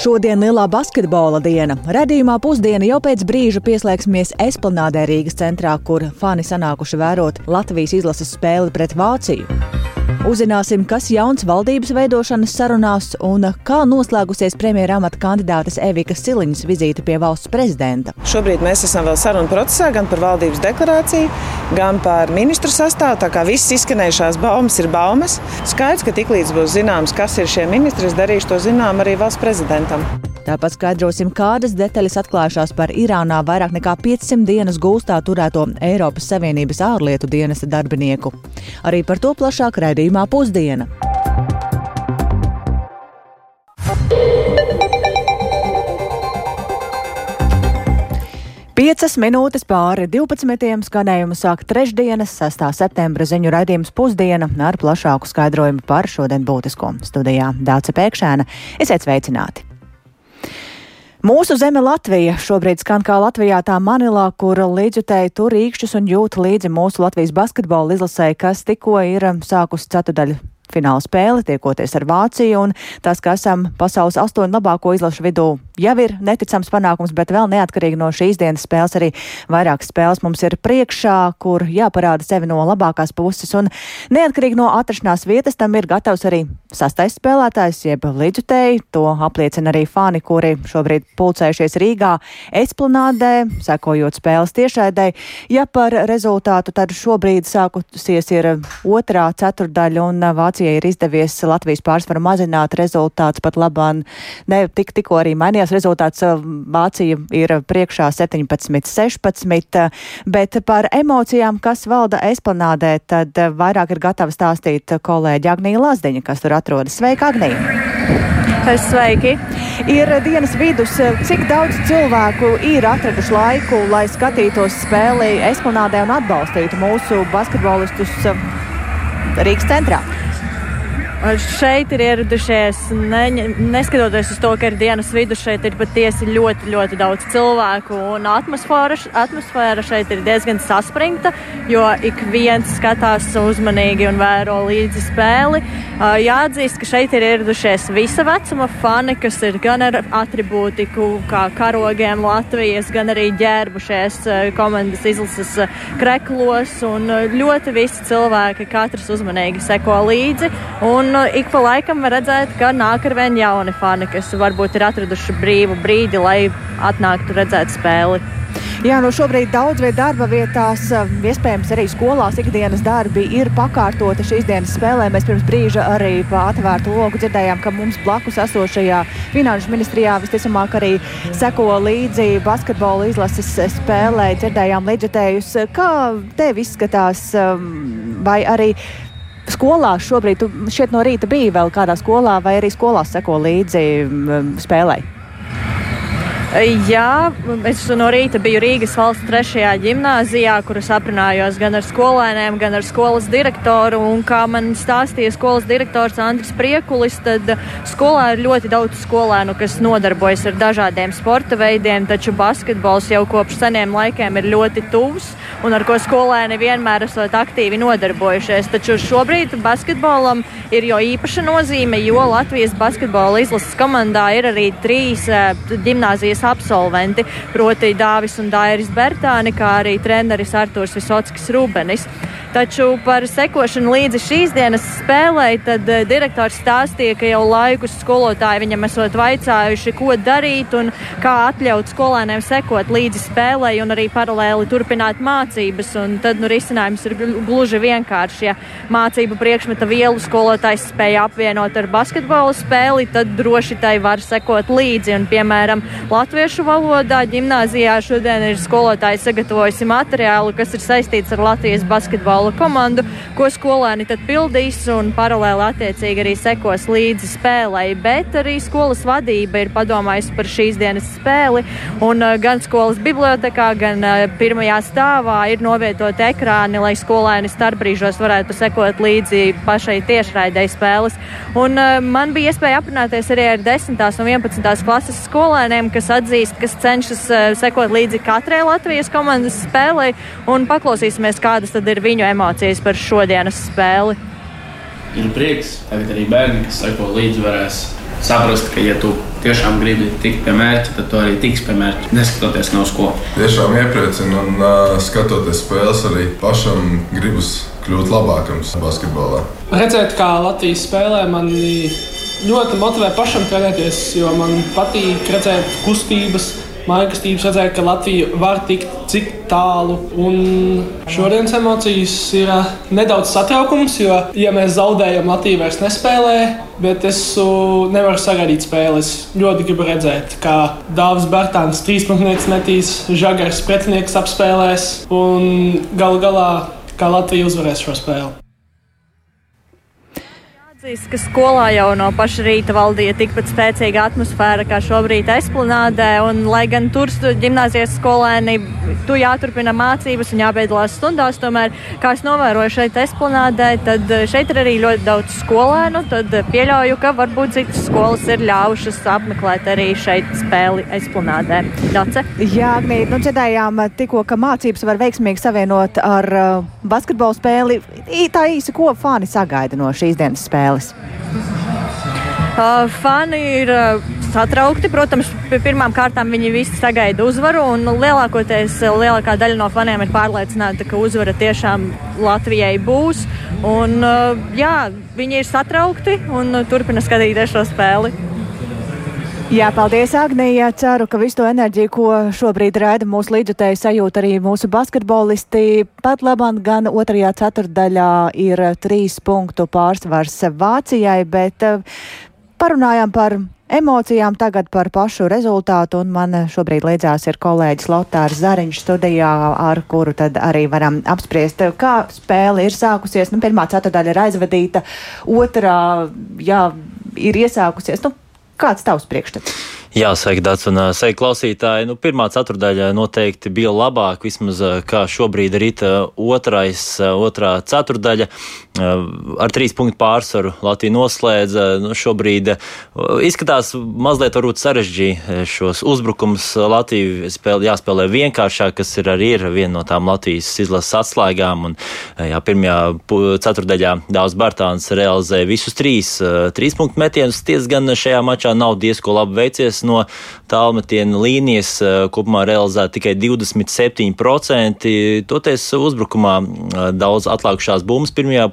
Šodien lielā basketbola diena. Radījumā pusdiena jau pēc brīža pieslēgsimies Esplanādē Rīgas centrā, kur fani sanākuši vērot Latvijas izlases spēli pret Vāciju. Uzzināsim, kas jauns valdības veidošanas sarunās un kā noslēgusies premjera amata kandidātes Evikas Siliņas vizīte pie valsts prezidenta. Šobrīd mēs esam vēl sarunu procesā gan par valdības deklarāciju, gan par ministru sastāvu. Tā kā visas izskanējušās baumas ir baumas, skaidrs, ka tiklīdz būs zināms, kas ir šie ministri, es darīšu to zinām arī valsts prezidentam. Tāpat skaidrosim, kādas detaļas atklājušās par Irānā vairāk nekā 500 dienas gūstā turēto Eiropas Savienības ārlietu dienesta darbinieku. Arī par to plašāk raidījumā pusdiena. Piecas minūtes pāri 12. skanējumu sāk trešdienas, 6. septembra ziņu raidījums pusdiena ar plašāku skaidrojumu par šodien būtisko. Studijā Dāca Pēkšēna. Esiet sveicināti! Mūsu zeme Latvija šobrīd skan kā Latvijā tā Manilā, kur līdzjutēji tur īkšķus un jūt līdzi mūsu Latvijas basketbola izlasē, kas tikko ir sākusi ceturdaļu fināla spēle, tiekoties ar Vāciju, un tas, ka esam pasaules astoņu labāko izlašu vidū, jau ir neticams panākums, bet vēl neatkarīgi no šīs dienas spēles arī vairākas spēles mums ir priekšā, kur jāparāda sevi no labākās puses, un neatkarīgi no atrašanās vietas tam ir gatavs arī sastais spēlētājs, jeb līdzutēji, to apliecina arī fani, kuri šobrīd pulcējušies Rīgā, Esplanādē, sekojot spēles tiešraidē. Ja par rezultātu, tad šobrīd sākusies ir otrā ceturdaļa un Vācija Vācijai ir izdevies Latvijas pārsvaru mazināt rezultāts pat labāk. Ne, tik, tikko arī mainījās rezultāts. Vācija ir priekšā 17-16, bet par emocijām, kas valda esplanādē, tad vairāk ir gatava stāstīt kolēģi Agnija Lazdiņa, kas tur atrodas. Sveika, Agnija! Sveiki! Ir dienas vidus, cik daudz cilvēku ir atraduši laiku, lai skatītos spēli esplanādē un atbalstītu mūsu basketbolistus Rīgas centrā? Šeit ir ieradušies, ne, neskatoties uz to, ka ir dienas vidus, šeit ir patiesi ļoti, ļoti daudz cilvēku. Atmosfēra, atmosfēra šeit ir diezgan saspringta, jo ik viens skatās uzmanīgi un vēro līdzi spēli. Jāatzīst, ka šeit ir ieradušies visa vecuma fani, kas ir gan ar atribūtiku, kā karogiem Latvijas, gan arī ģērbušies komandas izlases kreklos. Ļoti visi cilvēki, katrs uzmanīgi seko līdzi. Un Un uh, ik pa laikam var redzēt, ka nāk ar vien jauni fani, kas varbūt ir atraduši brīvu brīdi, lai atnāktu redzēt spēli. Jā, nu šobrīd daudz vietā darba vietās, uh, iespējams arī skolās ikdienas darbi ir pakārtoti šīs dienas spēlē. Mēs pirms brīža arī pa atvērtu logu dzirdējām, ka mums blakus esošajā finanšu ministrijā visticamāk arī seko līdzi basketbola izlases spēlē. Dzirdējām līdzekļus, kā tev izskatās, um, vai arī skolās šobrīd, tu šeit no rīta biji vēl kādā skolā, vai arī skolās seko līdzi spēlei? Jā, es no rīta biju Rīgas valsts trešajā gimnājā, kuras aprunājos gan ar skolēniem, gan ar skolas direktoru. Un, kā man stāstīja skolas direktors Andris Priekulis, tad skolā ir ļoti daudz skolēnu, kas nodarbojas ar dažādiem sporta veidiem, taču basketbols jau kopš seniem laikiem ir ļoti tuvs un ar ko skolēni vienmēr esat aktīvi nodarbojušies. Taču šobrīd basketbolam ir jo īpaša nozīme, jo Latvijas basketbola izlases komandā ir arī trīs gimnāzijas Latvijas absolventi, proti Dāvis un Dairis Bertāni, kā arī treneris Artūrs Visockis Rūbenis. Taču par sekošanu līdzi šīs dienas spēlē, tad eh, direktors stāstīja, ka jau laikus skolotāji viņam esot vaicājuši, ko darīt un kā atļaut skolēniem sekot līdzi spēlē un arī paralēli turpināt mācības. Un tad nu, risinājums ir gluži vienkāršs. Ja mācību priekšmeta vielu skolotājs spēja apvienot ar basketbola spēli, tad droši tai var sekot līdzi. Un, piemēram, latviešu valodā gimnāzijā šodien ir skolotāji sagatavojusi materiālu, kas ir saistīts ar Latvijas basketbolu futbola komandu, ko skolēni tad pildīs un paralēli attiecīgi arī sekos līdzi spēlei. Bet arī skolas vadība ir padomājusi par šīs dienas spēli. Un uh, gan skolas bibliotekā, gan uh, pirmajā stāvā ir novietoti ekrāni, lai skolēni starpbrīžos varētu sekot līdzi pašai tiešraidei spēles. Un uh, man bija iespēja aprunāties arī ar 10. un 11. klases skolēniem, kas atzīst, kas cenšas sekot līdzi katrai Latvijas komandas spēlei. Un paklausīsimies, kādas tad ir viņu emocijas par šodienas spēli? Ir prieks, ka arī bērni, kas seko līdzi, varēs saprast, ka, ja tu tiešām gribi tikt pie mērķa, tad tu arī tiks pie mērķa, neskatoties no skolas. Tiešām iepriecina un uh, skatoties spēles, arī pašam gribas kļūt labākam basketbolā. Redzēt, kā Latvijas spēlē, man ļoti motivē pašam trenēties, jo man patīk redzēt kustības mājkastības redzēju, ka Latvija var tikt cik tālu. Un šodienas emocijas ir nedaudz satraukums, jo, ja mēs zaudējam, Latvija vairs nespēlē, bet es nevaru sagaidīt spēli. Es ļoti gribu redzēt, kā Dārzs Bērtāns, trīspunktnieks metīs, Žagars pretinieks apspēlēs un galu galā kā Latvija uzvarēs šo spēli. Atzīst, ka skolā jau no paša rīta valdīja tikpat spēcīga atmosfēra kā šobrīd esplanādē, un lai gan tur gimnāzijas skolēni tu jāturpina mācības un jāpiedalās stundās, tomēr, kā es novēroju šeit esplanādē, tad šeit ir arī ļoti daudz skolēnu, tad pieļauju, ka varbūt citas skolas ir ļaujušas apmeklēt arī šeit spēli esplanādē. Dace? Jā, Agnīt, nu dzirdējām tikko, ka mācības var veiksmīgi savienot ar uh, basketbolu spēli. Tā īsi, ko fani sagaida no šīs dienas spēles? Spēles? Fani ir satraukti. Protams, pirmām kārtām viņi visi sagaida uzvaru, un lielākoties lielākā daļa no faniem ir pārliecināta, ka uzvara tiešām Latvijai būs. Un, jā, viņi ir satraukti un turpina skatīties šo spēli. Jā, paldies, Agnija. Ceru, ka visu to enerģiju, ko šobrīd raida mūsu līdzutēji, sajūt arī mūsu basketbolisti. Pat labāk gan otrajā ceturdaļā ir trīs punktu pārsvars Vācijai, bet eh, parunājām par emocijām, tagad par pašu rezultātu, un man šobrīd līdzās ir kolēģis Lotārs Zariņš studijā, ar kuru tad arī varam apspriest, kā spēle ir sākusies. Nu, pirmā ceturdaļa ir aizvadīta, otrā, jā, ir iesākusies. Nu, Kāds tavs priekšstats? Jā, sveiki, Dārts, un sveiki, klausītāji. Nu, pirmā ceturdaļa noteikti bija labāka, vismaz kā šobrīd rīta otrais, otrā ceturdaļa. Ar trīs punktu pārsvaru Latvija noslēdza. Nu, šobrīd izskatās mazliet varbūt sarežģīti šos uzbrukumus. Latvija spēlē, jāspēlē vienkāršāk, kas ir arī ir viena no tām Latvijas izlases atslēgām. Un, jā, pirmajā ceturdaļā Dāvs Bartāns realizēja visus trīs, trīs punktu metienus. Ties gan šajā mačā nav diezko labi veicies no tālmetiena līnijas eh, kopumā realizēta tikai 27%. Toties uzbrukumā eh, daudz atlikušās bumbas. Pirmajā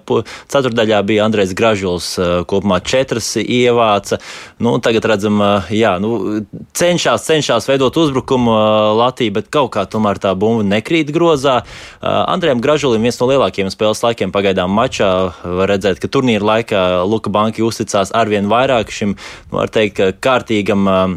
ceturdaļā bija Andrejs Gražuls, eh, kopumā četras ievāca. Nu, tagad redzam, jā, nu, cenšas, cenšas veidot uzbrukumu Latviju, bet kaut kā tomēr tā bumba nekrīt grozā. Andrejam Gražulim viens no lielākajiem spēles laikiem pagaidām mačā. Var redzēt, ka turnīra laikā Luka Banki uzticās arvien vairāk šim, var teikt, kārtīgam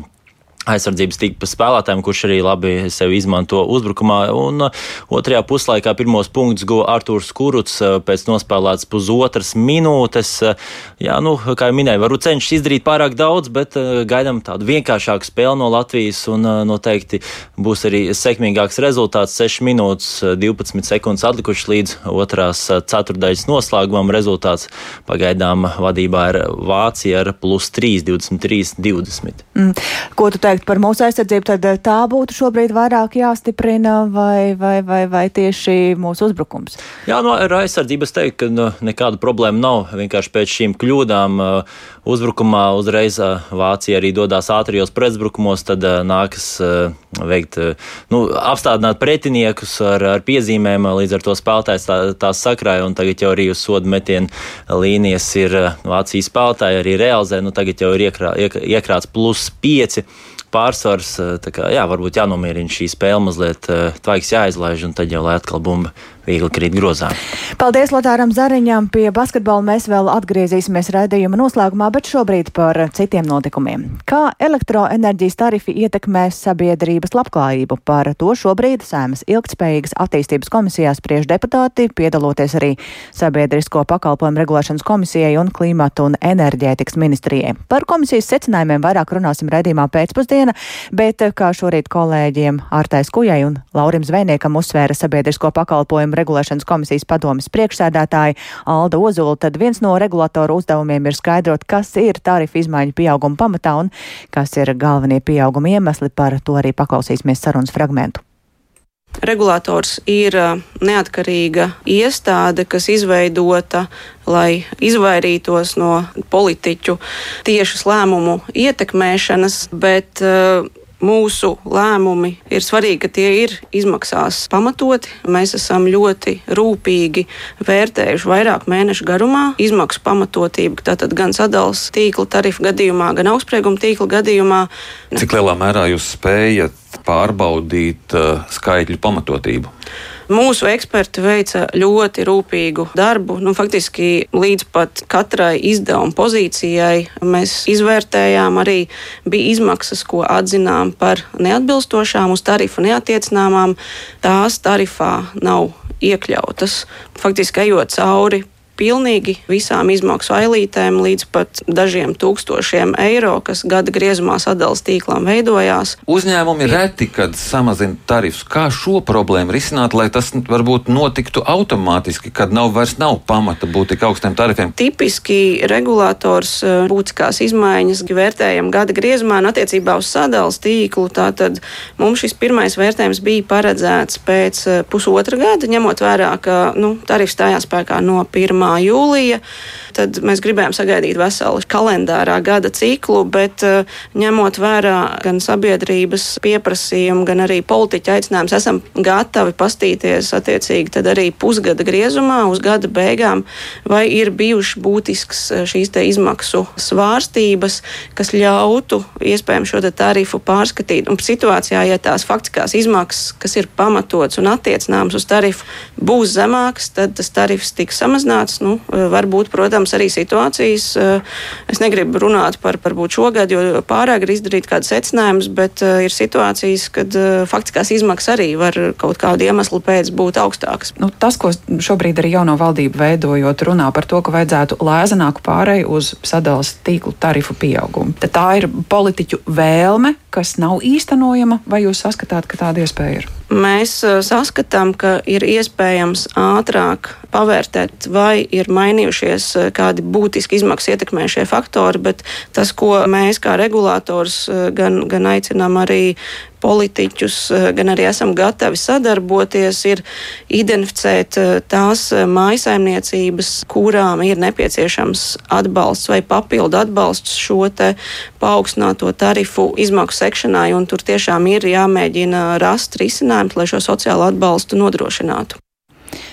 aizsardzības tīkla spēlētājiem, kurš arī labi sevi izmanto uzbrukumā. Un uh, otrajā puslaikā pirmos punktus guva Artūrs Kuruts uh, pēc nospēlētas pusotras minūtes. Uh, jā, nu, kā jau minēju, varbūt cenšas izdarīt pārāk daudz, bet gaidām tādu vienkāršāku spēli no Latvijas un noteikti būs arī sekmīgāks rezultāts. 6 minūtes 12 sekundes atlikušas līdz otrās ceturdaļas noslēgumam. Rezultāts pagaidām vadībā ir Vācija ar plus 3, 23, 20. Mm. Ko tu teikt par mūsu aizsardzību, tad eh, tā būtu šobrīd vairāk jāstiprina vai, vai, vai, vai tieši mūsu uzbrukums? Jā, no ar aizsardzību es teiktu, ka nu, nekāda problēma nav. Vienkārši pēc šīm kļūdām uh, uzbrukumā uzreiz uh, Vācija arī dodas ātrijos pretuzbrukumos, tad nākas veikt, nu, apstādināt pretiniekus ar, ar piezīmēm, līdz ar to spēlētājs tā, tās sakrāja, un tagad jau arī uz sodu metienu līnijas ir Vācijas spēlētāji arī realizē, nu tagad jau ir iekrā, iek, iekrāts plus 5 pārsvars. Kā, jā, varbūt jānomierina šī spēle mazliet tvaiks jāizlaiž, un tad jau lai atkal bumba viegli krīt grozā. Paldies Lotāram Zariņam. Pie basketbola mēs vēl atgriezīsimies raidījuma noslēgumā, bet šobrīd par citiem notikumiem. Kā elektroenerģijas tarifi ietekmēs sabiedrības labklājību? Par to šobrīd Sēmas ilgtspējīgas attīstības komisijā spriež deputāti, piedaloties arī Sabiedrisko pakalpojumu regulēšanas komisijai un klimatu un enerģētikas ministrijai. Par komisijas secinājumiem vairāk runāsim raidījumā pēcpusdiena, bet kā šorīt kolēģiem Ārtais Kujai un Laurim Zvejniekam uzsvēra Sabiedrisko pakalpojumu regulēšanas komisijas padomas priekšsēdētāja Alda Ozula, tad viens no regulatoru uzdevumiem ir skaidrot, kas ir tarifu izmaiņu pieauguma pamatā un kas ir galvenie pieauguma iemesli. Par to arī paklausīsimies sarunas fragmentu. Regulators ir neatkarīga iestāde, kas izveidota, lai izvairītos no politiķu tiešas lēmumu ietekmēšanas, bet mūsu lēmumi ir svarīgi, ka tie ir izmaksās pamatoti. Mēs esam ļoti rūpīgi vērtējuši vairāk mēnešu garumā izmaksu pamatotību, tātad gan sadalījuma tīkla tarifu gadījumā, gan augstsprieguma tīkla gadījumā. Cik lielā mērā jūs spējat pārbaudīt uh, skaitļu pamatotību? Mūsu eksperti veica ļoti rūpīgu darbu. Nu, faktiski līdz pat katrai izdevuma pozīcijai mēs izvērtējām arī bija izmaksas, ko atzinām par neatbilstošām, uz tarifu neatiecināmām. Tās tarifā nav iekļautas. Faktiski ejot cauri pilnīgi visām izmaksu ailītēm līdz pat dažiem tūkstošiem eiro, kas gada griezumā sadalījuma tīklām veidojās. Uzņēmumi reti, kad samazina tarifus. Kā šo problēmu risināt, lai tas varbūt notiktu automātiski, kad nav vairs nav pamata būt tik augstiem tarifiem? Tipiski regulators eh, būtiskās izmaiņas vērtējam gada griezumā un attiecībā uz sadalījuma tīklu. Tātad mums šis pirmais vērtējums bija paredzēts pēc eh, pusotra gada, ņemot vērā, ka nu, tarifs stājās spēkā no 1 jūlija. Tad mēs gribējām sagaidīt veselu kalendārā gada ciklu, bet eh, ņemot vērā gan sabiedrības pieprasījumu, gan arī politiķa aicinājumus, esam gatavi pastīties attiecīgi arī pusgada griezumā uz gada beigām, vai ir bijušas būtisks eh, šīs izmaksu svārstības, kas ļautu iespējams šo tarifu pārskatīt. Un situācijā, ja tās faktiskās izmaksas, kas ir pamatots un attiecināmas uz tarifu, būs zemākas, tad tas tarifs tiks samazināts nu, eh, var būt, protams, arī situācijas. Eh, es negribu runāt par varbūt šogad, jo pārāk ir izdarīt kādas secinājumus, bet eh, ir situācijas, kad faktiskās izmaksas arī var kaut kādu iemeslu pēc būt augstākas. Nu, tas, ko šobrīd arī jauno valdību veidojot, runā par to, ka vajadzētu lēzenāku pārēju uz sadalas tīklu tarifu pieaugumu. Tad tā ir politiķu vēlme, kas nav īstenojama, vai jūs saskatāt, ka tāda iespēja ir? Mēs uh, saskatām, ka ir iespējams ātrāk pavērtēt, vai ir mainījušies uh, kādi būtiski izmaksu ietekmējušie faktori, bet tas, ko mēs kā regulators uh, gan, gan aicinām arī politiķus, gan arī esam gatavi sadarboties, ir identificēt tās mājasaimniecības, kurām ir nepieciešams atbalsts vai papildu atbalsts šo paaugstināto tarifu izmaksu sekšanai, un tur tiešām ir jāmēģina rast risinājumus, lai šo sociālo atbalstu nodrošinātu.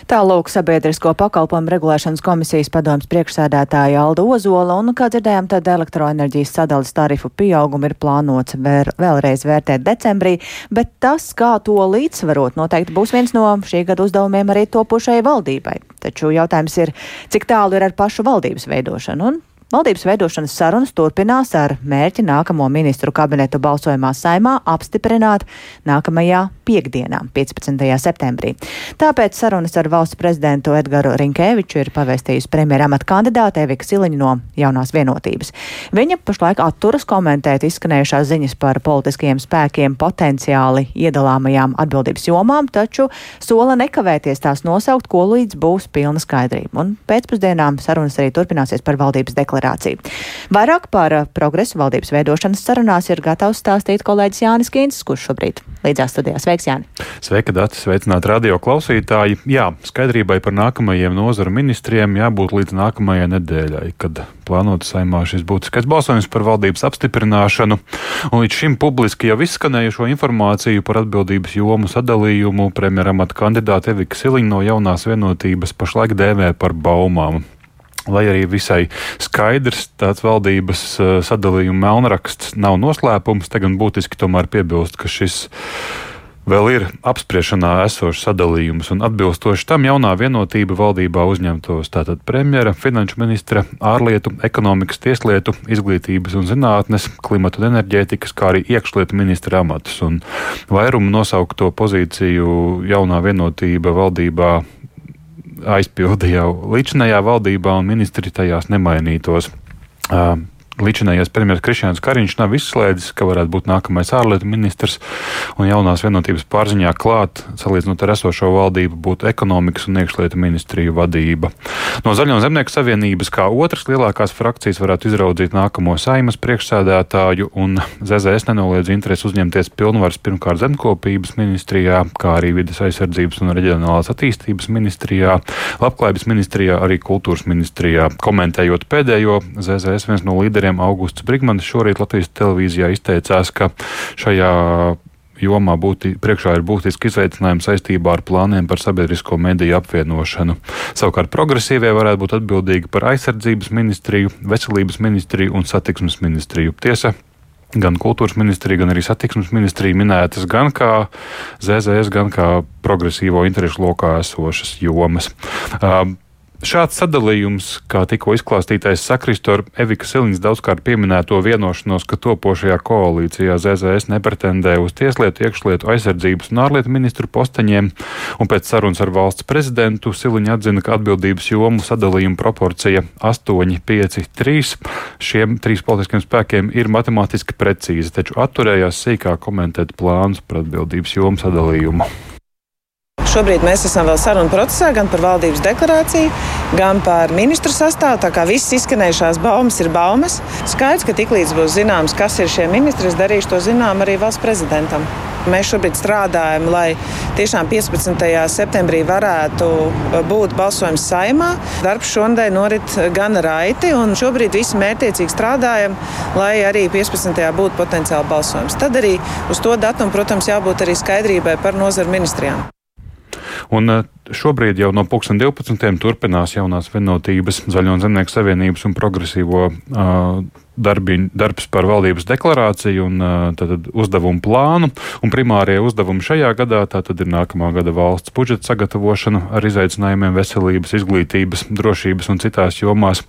Tālūk sabiedrisko pakalpojumu regulēšanas komisijas padomas priekšsēdētāja Alda Ozola, un, kā dzirdējām, tad elektroenerģijas sadalas tarifu pieaugumu ir plānots vēr, vēlreiz vērtēt decembrī, bet tas, kā to līdzsvarot, noteikti būs viens no šī gada uzdevumiem arī topušai valdībai. Taču jautājums ir, cik tālu ir ar pašu valdības veidošanu, un Valdības veidošanas sarunas turpinās ar mērķi nākamo ministru kabinetu balsojumā saimā apstiprināt nākamajā piekdienā, 15. septembrī. Tāpēc sarunas ar valsts prezidentu Edgaru Rinkēviču ir pavēstījusi premjera amata kandidāte Evika Siliņa no jaunās vienotības. Viņa pašlaik atturas komentēt izskanējušās ziņas par politiskajiem spēkiem potenciāli iedalāmajām atbildības jomām, taču sola nekavēties tās nosaukt, ko līdz būs pilna skaidrība. Un pēcpusdienām sarunas arī turpināsies par valdības deklarāciju deklarāciju. Vairāk par eh, progresu valdības veidošanas sarunās ir gatavs stāstīt kolēģis Jānis Kīncis, kurš šobrīd līdzās studijā. Sveiks, Jāni! Sveika, Dati! Sveicināti radio klausītāji! Jā, skaidrībai par nākamajiem nozaru ministriem jābūt līdz nākamajai nedēļai, kad plānota saimā šis būtiskais balsojums par valdības apstiprināšanu. Un līdz šim publiski jau izskanējušo informāciju par atbildības jomu sadalījumu premjeramata kandidāte Evika Siliņa no jaunās vienotības pašlaik dēvē par baumām lai arī visai skaidrs tāds valdības eh, sadalījuma melnraksts nav noslēpums, te gan būtiski tomēr piebilst, ka šis vēl ir apspriešanā esošs sadalījums, un atbilstoši tam jaunā vienotība valdībā uzņemtos tātad premjera, finanšu ministra, ārlietu, ekonomikas, tieslietu, izglītības un zinātnes, klimata un enerģētikas, kā arī iekšlietu ministra amatus. Un vairumu nosaukto pozīciju jaunā vienotība valdībā aizpilda jau līdzinājā valdībā, un ministri tajās nemainītos. Uh, Līdzinājais premjerministrs Krišņāns Kariņš nav izslēdzis, ka varētu būt nākamais ārlietu ministrs un jaunās vienotības pārziņā klāt, salīdzinot ar esošo valdību, būtu ekonomikas un iekšlietu ministriju vadība. No Zaļo zemnieku savienības kā otras lielākās frakcijas varētu izraudzīt nākamo saimas priekšsēdētāju, un ZZS nenoliedz interesi uzņemties pilnvaras pirmkārt zemkopības ministrijā, kā arī vidas aizsardzības un reģionālās attīstības ministrijā, labklājības ministrijā, arī kultūras ministrijā. Komentējot pēdējo, ZZS viens no līderiem līderiem Augusts Brigmanis šorīt Latvijas televīzijā izteicās, ka šajā jomā būti, priekšā ir būtiski izaicinājumi saistībā ar plāniem par sabiedrisko mediju apvienošanu. Savukārt progresīvie varētu būt atbildīgi par aizsardzības ministriju, veselības ministriju un satiksmes ministriju. Tiesa, gan kultūras ministrija, gan arī satiksmes ministrija minētas gan kā ZZS, gan kā progresīvo interešu lokā esošas jomas. Uh, Šāds sadalījums, kā tikko izklāstītais, sakristu ar Evika Siliņas daudzkārt pieminēto vienošanos, ka topošajā koalīcijā ZZS nepretendē uz tieslietu, iekšlietu, aizsardzības un ārlietu ministru posteņiem, un pēc sarunas ar valsts prezidentu Siliņa atzina, ka atbildības jomu sadalījuma proporcija 8, 5, 3 šiem trīs politiskiem spēkiem ir matemātiski precīza, taču atturējās sīkāk komentēt plānus par atbildības jomu sadalījumu. Šobrīd mēs esam vēl sarunu procesā gan par valdības deklarāciju, gan par ministru sastāvu. Tā kā visas izskanējušās baumas ir baumas, skaidrs, ka tiklīdz būs zināms, kas ir šie ministri, es darīšu to zinām arī valsts prezidentam. Mēs šobrīd strādājam, lai tiešām 15. septembrī varētu būt balsojums saimā. Darbs šonadēļ norit gan raiti, un šobrīd visi mērķiecīgi strādājam, lai arī 15. būtu potenciāli balsojums. Tad arī uz to datumu, protams, jābūt arī skaidrībai par nozaru ministrijām. Un eh, šobrīd jau no 2012. turpinās jaunās vienotības, Zaļo un Zemnieku savienības un progresīvo uh, darbi, darbs par valdības deklarāciju un tātad, uzdevumu plānu. Un primārie uzdevumi šajā gadā tātad ir nākamā gada valsts budžeta sagatavošana ar izaicinājumiem veselības, izglītības, drošības un citās jomās,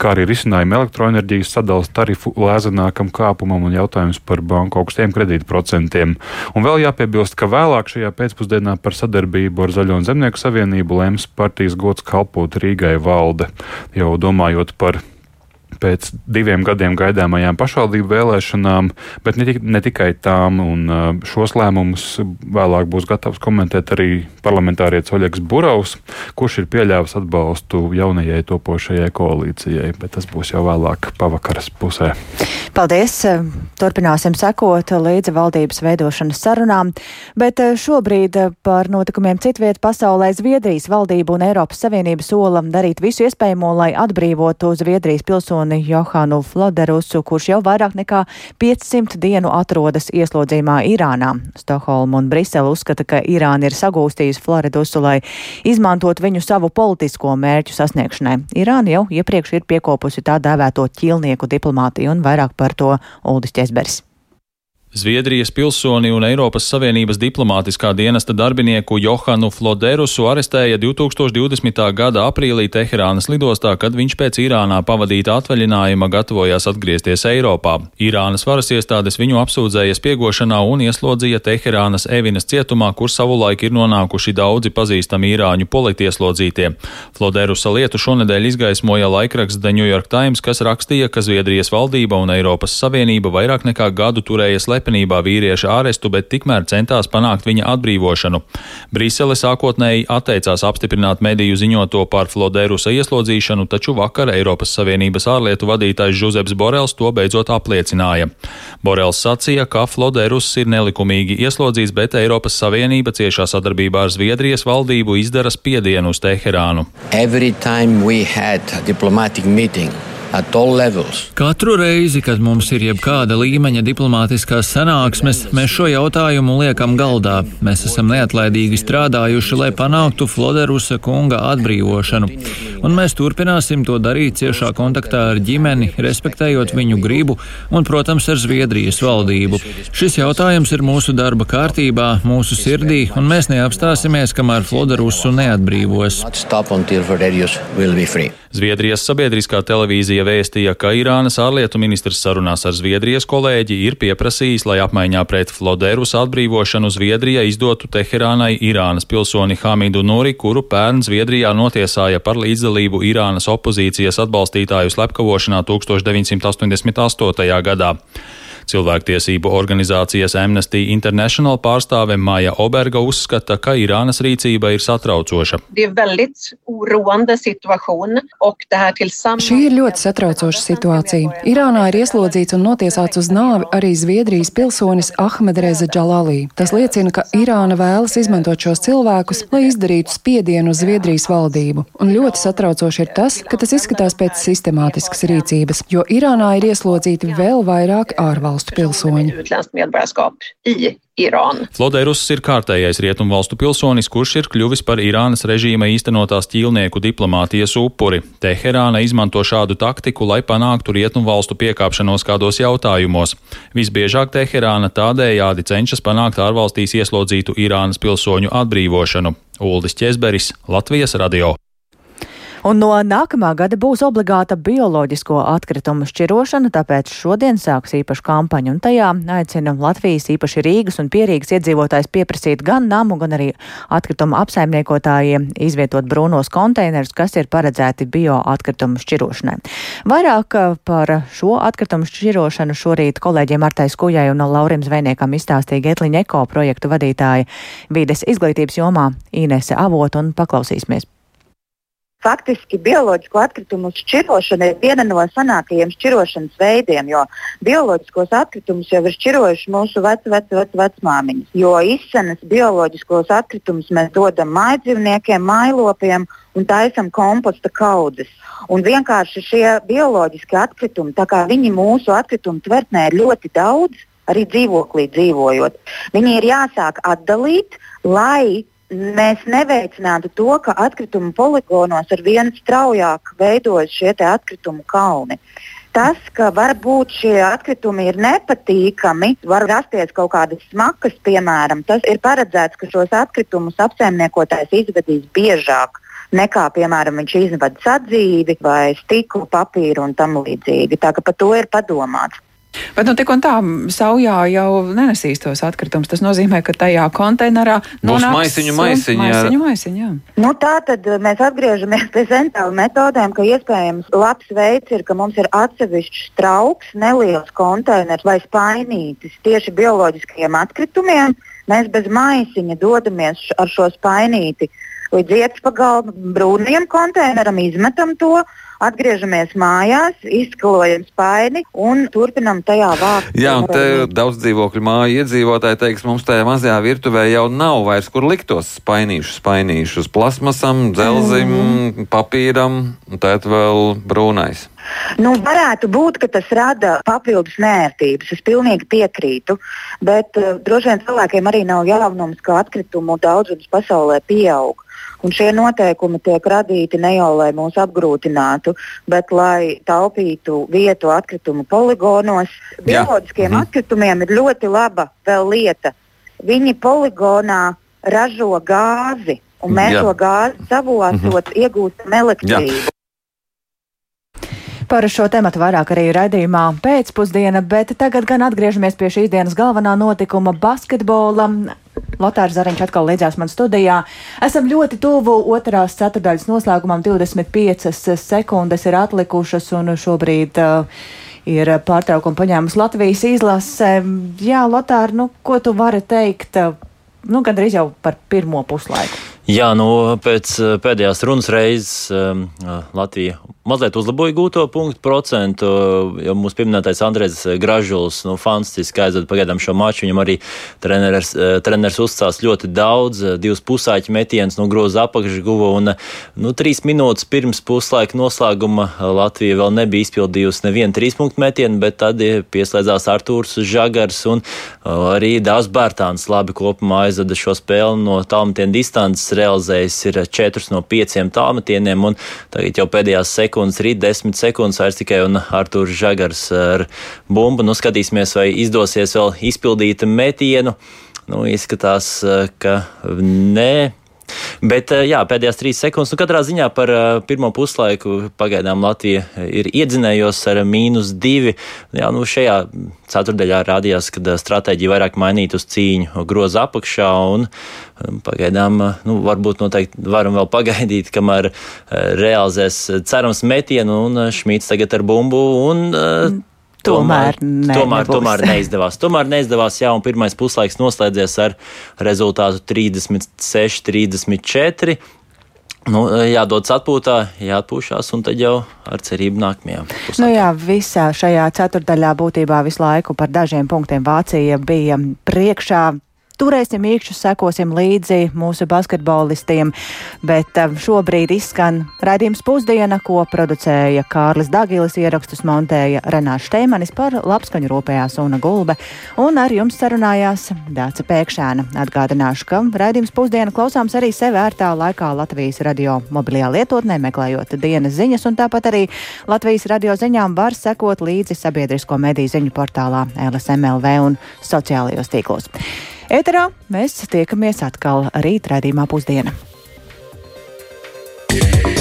kā arī risinājumi elektroenerģijas sadalas tarifu lēzenākam kāpumam un jautājums par banku augstiem kredītprocentiem. Un vēl jāpiebilst, ka vēlāk šajā pēcpusdienā par sadarbību ar Zaļo un Zemnieku savienību lems partijas gods kalpot Rīgai valde, jau domājot par pēc diviem gadiem gaidāmajām pašvaldību vēlēšanām, bet ne, ne tikai tām. Un šos lēmumus vēlāk būs gatavs komentēt arī parlamentārietis Oļegs Burovs, kurš ir pieļāvis atbalstu jaunajai topošajai koalīcijai, bet tas būs jau vēlāk pavakaras pusē. Paldies! Turpināsim sekot līdzi valdības veidošanas sarunām, bet šobrīd par notikumiem citviet pasaulē Zviedrijas valdība un Eiropas Savienība sola darīt visu iespējamo, lai atbrīvotu Zviedrijas pilsoni pilsoni Johanu Floderusu, kurš jau vairāk nekā 500 dienu atrodas ieslodzījumā Irānā. Stokholma un Brisele uzskata, ka Irāna ir sagūstījusi Floredusu, lai izmantot viņu savu politisko mērķu sasniegšanai. Irāna jau iepriekš ir piekopusi tā dēvēto ķilnieku diplomātiju un vairāk par to Uldis Česberis. Zviedrijas pilsoni un Eiropas Savienības diplomātiskā dienesta darbinieku Johanu Floderusu arestēja 2020. gada aprīlī Teherānas lidostā, kad viņš pēc Irānā pavadīta atvaļinājuma gatavojās atgriezties Eiropā. Irānas varas iestādes viņu apsūdzēja spiegošanā un ieslodzīja Teherānas Evinas cietumā, kur savulaik ir nonākuši daudzi pazīstami īrāņu politieslodzītie. Floderusa lietu šonedēļ izgaismoja laikraksts The New York Times, kas rakstīja, ka Zviedrijas valdība un Eiropas Savienība vairāk nekā gadu turēja slēpt slepenībā vīrieša ārestu, bet tikmēr centās panākt viņa atbrīvošanu. Brisele sākotnēji atteicās apstiprināt mediju ziņoto par Floderusa ieslodzīšanu, taču vakar Eiropas Savienības ārlietu vadītājs Žuzebs Borels to beidzot apliecināja. Borels sacīja, ka Floderus ir nelikumīgi ieslodzīts, bet Eiropas Savienība ciešā sadarbībā ar Zviedrijas valdību izdara spiedienu uz Teherānu. Every time we had diplomatic meeting Katru reizi, kad mums ir jebkāda līmeņa diplomātiskās sanāksmes, mēs šo jautājumu liekam galdā. Mēs esam neatlaidīgi strādājuši, lai panāktu Floderusa kunga atbrīvošanu. Un mēs turpināsim to darīt ciešā kontaktā ar ģimeni, respektējot viņu gribu un, protams, ar Zviedrijas valdību. Šis jautājums ir mūsu darba kārtībā, mūsu sirdī, un mēs neapstāsimies, kamēr Floderusu neatbrīvos. Zviedrijas sabiedriskā televīzija vēstīja, ka Irānas ārlietu ministrs sarunās ar Zviedrijas kolēģi ir pieprasījis, lai apmaiņā pret Floderus atbrīvošanu Zviedrija izdotu Teherānai Irānas pilsoni Hamidu Nuri, kuru pērn Zviedrijā notiesāja par līdzdalību Irānas opozīcijas atbalstītāju slepkavošanā 1988. gadā. Cilvēktiesību organizācijas Amnesty International pārstāve Maija Oberga uzskata, ka Irānas rīcība ir satraucoša. Šī ir ļoti satraucoša situācija. Irānā ir ieslodzīts un notiesāts uz nāvi arī Zviedrijas pilsonis Ahmedreza Džalalī. Tas liecina, ka Irāna vēlas izmantot šos cilvēkus, lai izdarītu spiedienu uz Zviedrijas valdību. Un ļoti satraucoši ir tas, ka tas izskatās pēc sistemātiskas rīcības, jo Irānā ir ieslodzīti vēl vairāk ārvalstu valstu pilsoņi. Floderus ir kārtējais rietumvalstu pilsonis, kurš ir kļuvis par Irānas režīma īstenotās ķīlnieku diplomātijas upuri. Teherāna izmanto šādu taktiku, lai panāktu rietumvalstu piekāpšanos kādos jautājumos. Visbiežāk Teherāna tādējādi cenšas panākt ārvalstīs ieslodzītu Irānas pilsoņu atbrīvošanu. Uldis Česberis, Latvijas radio. Un no nākamā gada būs obligāta bioloģisko atkritumu šķirošana, tāpēc šodien sāks īpaša kampaņa, un tajā aicina Latvijas īpaši Rīgas un Pierīgas iedzīvotājs pieprasīt gan namu, gan arī atkritumu apsaimniekotājiem izvietot brūnos konteinerus, kas ir paredzēti bioatkritumu šķirošanai. Vairāk uh, par šo atkritumu šķirošanu šorīt kolēģiem Martai Skujai un Laurim Zvejniekam izstāstīja Getliņa Eko projektu vadītāja vides izglītības jomā Inese Avot un paklausīsimies faktiski bioloģisko atkritumu šķirošana ir viena no senākajiem šķirošanas veidiem, jo bioloģiskos atkritumus jau ir šķirojuši mūsu veci, veci, veci vecmāmiņas. Jo izsenes bioloģiskos atkritumus mēs dodam mājdzīvniekiem, mājlopiem un taisam komposta kaudzes. Un vienkārši šie bioloģiskie atkritumi, tā kā viņi mūsu atkritumu tvertnē ir ļoti daudz, arī dzīvoklī dzīvojot, viņi ir jāsāk atdalīt, lai mēs neveicinātu to, ka atkritumu poligonos ar vien straujāk veidojas šie atkritumu kalni. Tas, ka varbūt šie atkritumi ir nepatīkami, var rasties kaut kādas smakas, piemēram, tas ir paredzēts, ka šos atkritumus apsaimniekotājs izvedīs biežāk nekā, piemēram, viņš izvada sadzīvi vai stiklu, papīru un tam līdzīgi. Tā ka par to ir padomāts. Bet nu, tik un tā saujā jau nenesīs tos atkritumus. Tas nozīmē, ka tajā konteinerā būs maisiņu maisiņi. maisiņu, maisiņi jā. nu, tā tad uh, mēs atgriežamies pie centrāla metodēm, ka iespējams labs veids ir, ka mums ir atsevišķs trauks, neliels konteiners vai spainītis tieši bioloģiskajiem atkritumiem. Mēs bez maisiņa dodamies ar šo spainīti līdz ietpagalma brūniem konteineram, izmetam to atgriežamies mājās, izskalojam spaini un turpinam tajā vākt. Jā, un te daudz dzīvokļu māju iedzīvotāji teiks, mums tajā mazajā virtuvē jau nav vairs kur likt tos spainīšus, spainīšus plasmasam, dzelzim, mm. papīram, un tēt vēl brūnais. Nu, varētu būt, ka tas rada papildus nērtības. Es pilnīgi piekrītu. Bet uh, droši vien cilvēkiem arī nav jaunums, ka atkritumu daudzums pasaulē pieaug. Un šie noteikumi tiek radīti ne jau lai mūs apgrūtinātu, bet lai taupītu vietu atkritumu poligonos. Bioloģiskiem mhm. atkritumiem ir ļoti laba vēl lieta. Viņi poligonā ražo gāzi, un mēs Jā. to gāzi savostot mhm. iegūstam elektrību. Jā. Par šo tematu vairāk arī raidījumā pēcpusdiena, bet tagad gan atgriežamies pie šīs dienas galvenā notikuma - basketbola. Lotārs Zariņš atkal līdzās man studijā. Esam ļoti tuvu otrās ceturdaļas noslēgumam, 25 sekundes ir atlikušas un šobrīd uh, ir pārtraukumu paņēmusi Latvijas izlase. Jā, Lotār, nu, ko tu vari teikt? Nu, gandrīz jau par pirmo puslaiku. Jā, nu, pēc eh, pēdējās runas reizes um, Latvija mazliet uzlaboja gūto punktu procentu. Jau mūsu pieminētais Andrēs Gražuls, nu, fantastiski aizvada pagaidām šo maču. Viņam arī treneris, treneris uzcās ļoti daudz, divas pusāķi metienus no groza apakšas guva. Un, nu, trīs minūtes pirms puslaika noslēguma Latvija vēl nebija izpildījusi nevienu trīs punktu metienu, bet tad pieslēdzās Artūrs Žagars un arī Dāvs Bērtāns labi kopumā aizvada šo spēli no tālmetienu distances realizējis ir 4 no 5 tālmetieniem, un tagad jau pēdējās sekundes, rīt 10 sekundes vairs tikai un Artūrs Žagars ar bumbu. Nu, skatīsimies, vai izdosies vēl izpildīt metienu. Nu, izskatās, ka nē. Bet jā, pēdējās trīs sekundes, nu katrā ziņā par pirmo puslaiku pagaidām Latvija ir iedzinējos ar mīnus divi. Jā, nu šajā ceturdaļā rādījās, ka stratēģija vairāk mainīta uz cīņu groza apakšā un pagaidām, nu varbūt noteikti varam vēl pagaidīt, kamēr realizēs cerams metienu un Šmīts tagad ar bumbu un mm Tomēr, ne, tomēr, tomēr neizdevās. Tomēr neizdevās, jā, un pirmais puslaiks noslēdzies ar rezultātu 36, 34. Nu, jādodas atpūtā, jāatpūšas, un tad jau ar cerību nākamajā. Puslaikā. Nu jā, visā šajā ceturdaļā būtībā visu laiku par dažiem punktiem Vācija bija priekšā. Turēsim īkšķus, sekosim līdzi mūsu basketbolistiem, bet um, šobrīd izskan raidījums pusdiena, ko producēja Kārlis Dagilis, ierakstus montēja Renāš Šteimanis par labskaņu rūpējās Una Gulbe, un ar jums sarunājās Dāca Pēkšēna. Atgādināšu, ka raidījums pusdiena klausāms arī sev ērtā laikā Latvijas radio mobilajā lietotnē, meklējot dienas ziņas, un tāpat arī Latvijas radio ziņām var sekot līdzi sabiedrisko mediju ziņu portālā LSMLV un sociālajos tīklos. Ēterā mēs tiekamies atkal rīt redzamā pusdiena. Yeah.